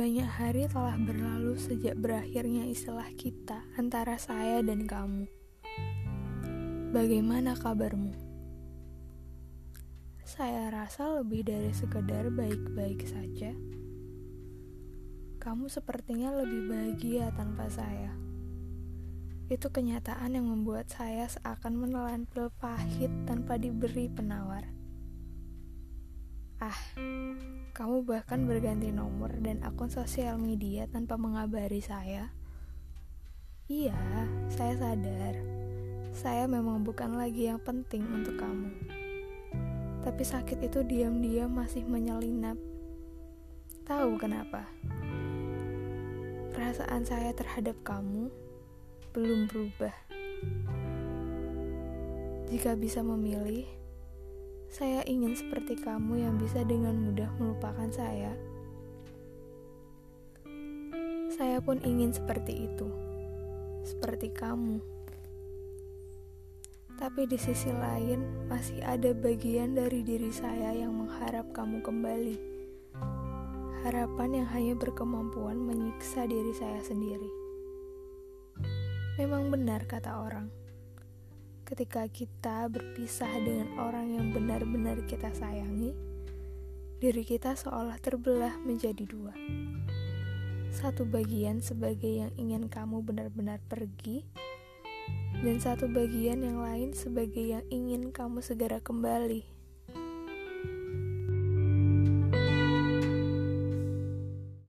Banyak hari telah berlalu sejak berakhirnya istilah kita antara saya dan kamu. Bagaimana kabarmu? Saya rasa lebih dari sekedar baik-baik saja. Kamu sepertinya lebih bahagia tanpa saya. Itu kenyataan yang membuat saya seakan menelan pil pahit tanpa diberi penawar. Ah, kamu bahkan berganti nomor dan akun sosial media tanpa mengabari saya. Iya, saya sadar. Saya memang bukan lagi yang penting untuk kamu. Tapi sakit itu diam-diam masih menyelinap. Tahu kenapa? Perasaan saya terhadap kamu belum berubah. Jika bisa memilih, saya ingin seperti kamu yang bisa dengan mudah melupakan saya. Saya pun ingin seperti itu, seperti kamu. Tapi di sisi lain, masih ada bagian dari diri saya yang mengharap kamu kembali. Harapan yang hanya berkemampuan menyiksa diri saya sendiri. Memang benar kata orang ketika kita berpisah dengan orang yang benar-benar kita sayangi, diri kita seolah terbelah menjadi dua. Satu bagian sebagai yang ingin kamu benar-benar pergi, dan satu bagian yang lain sebagai yang ingin kamu segera kembali.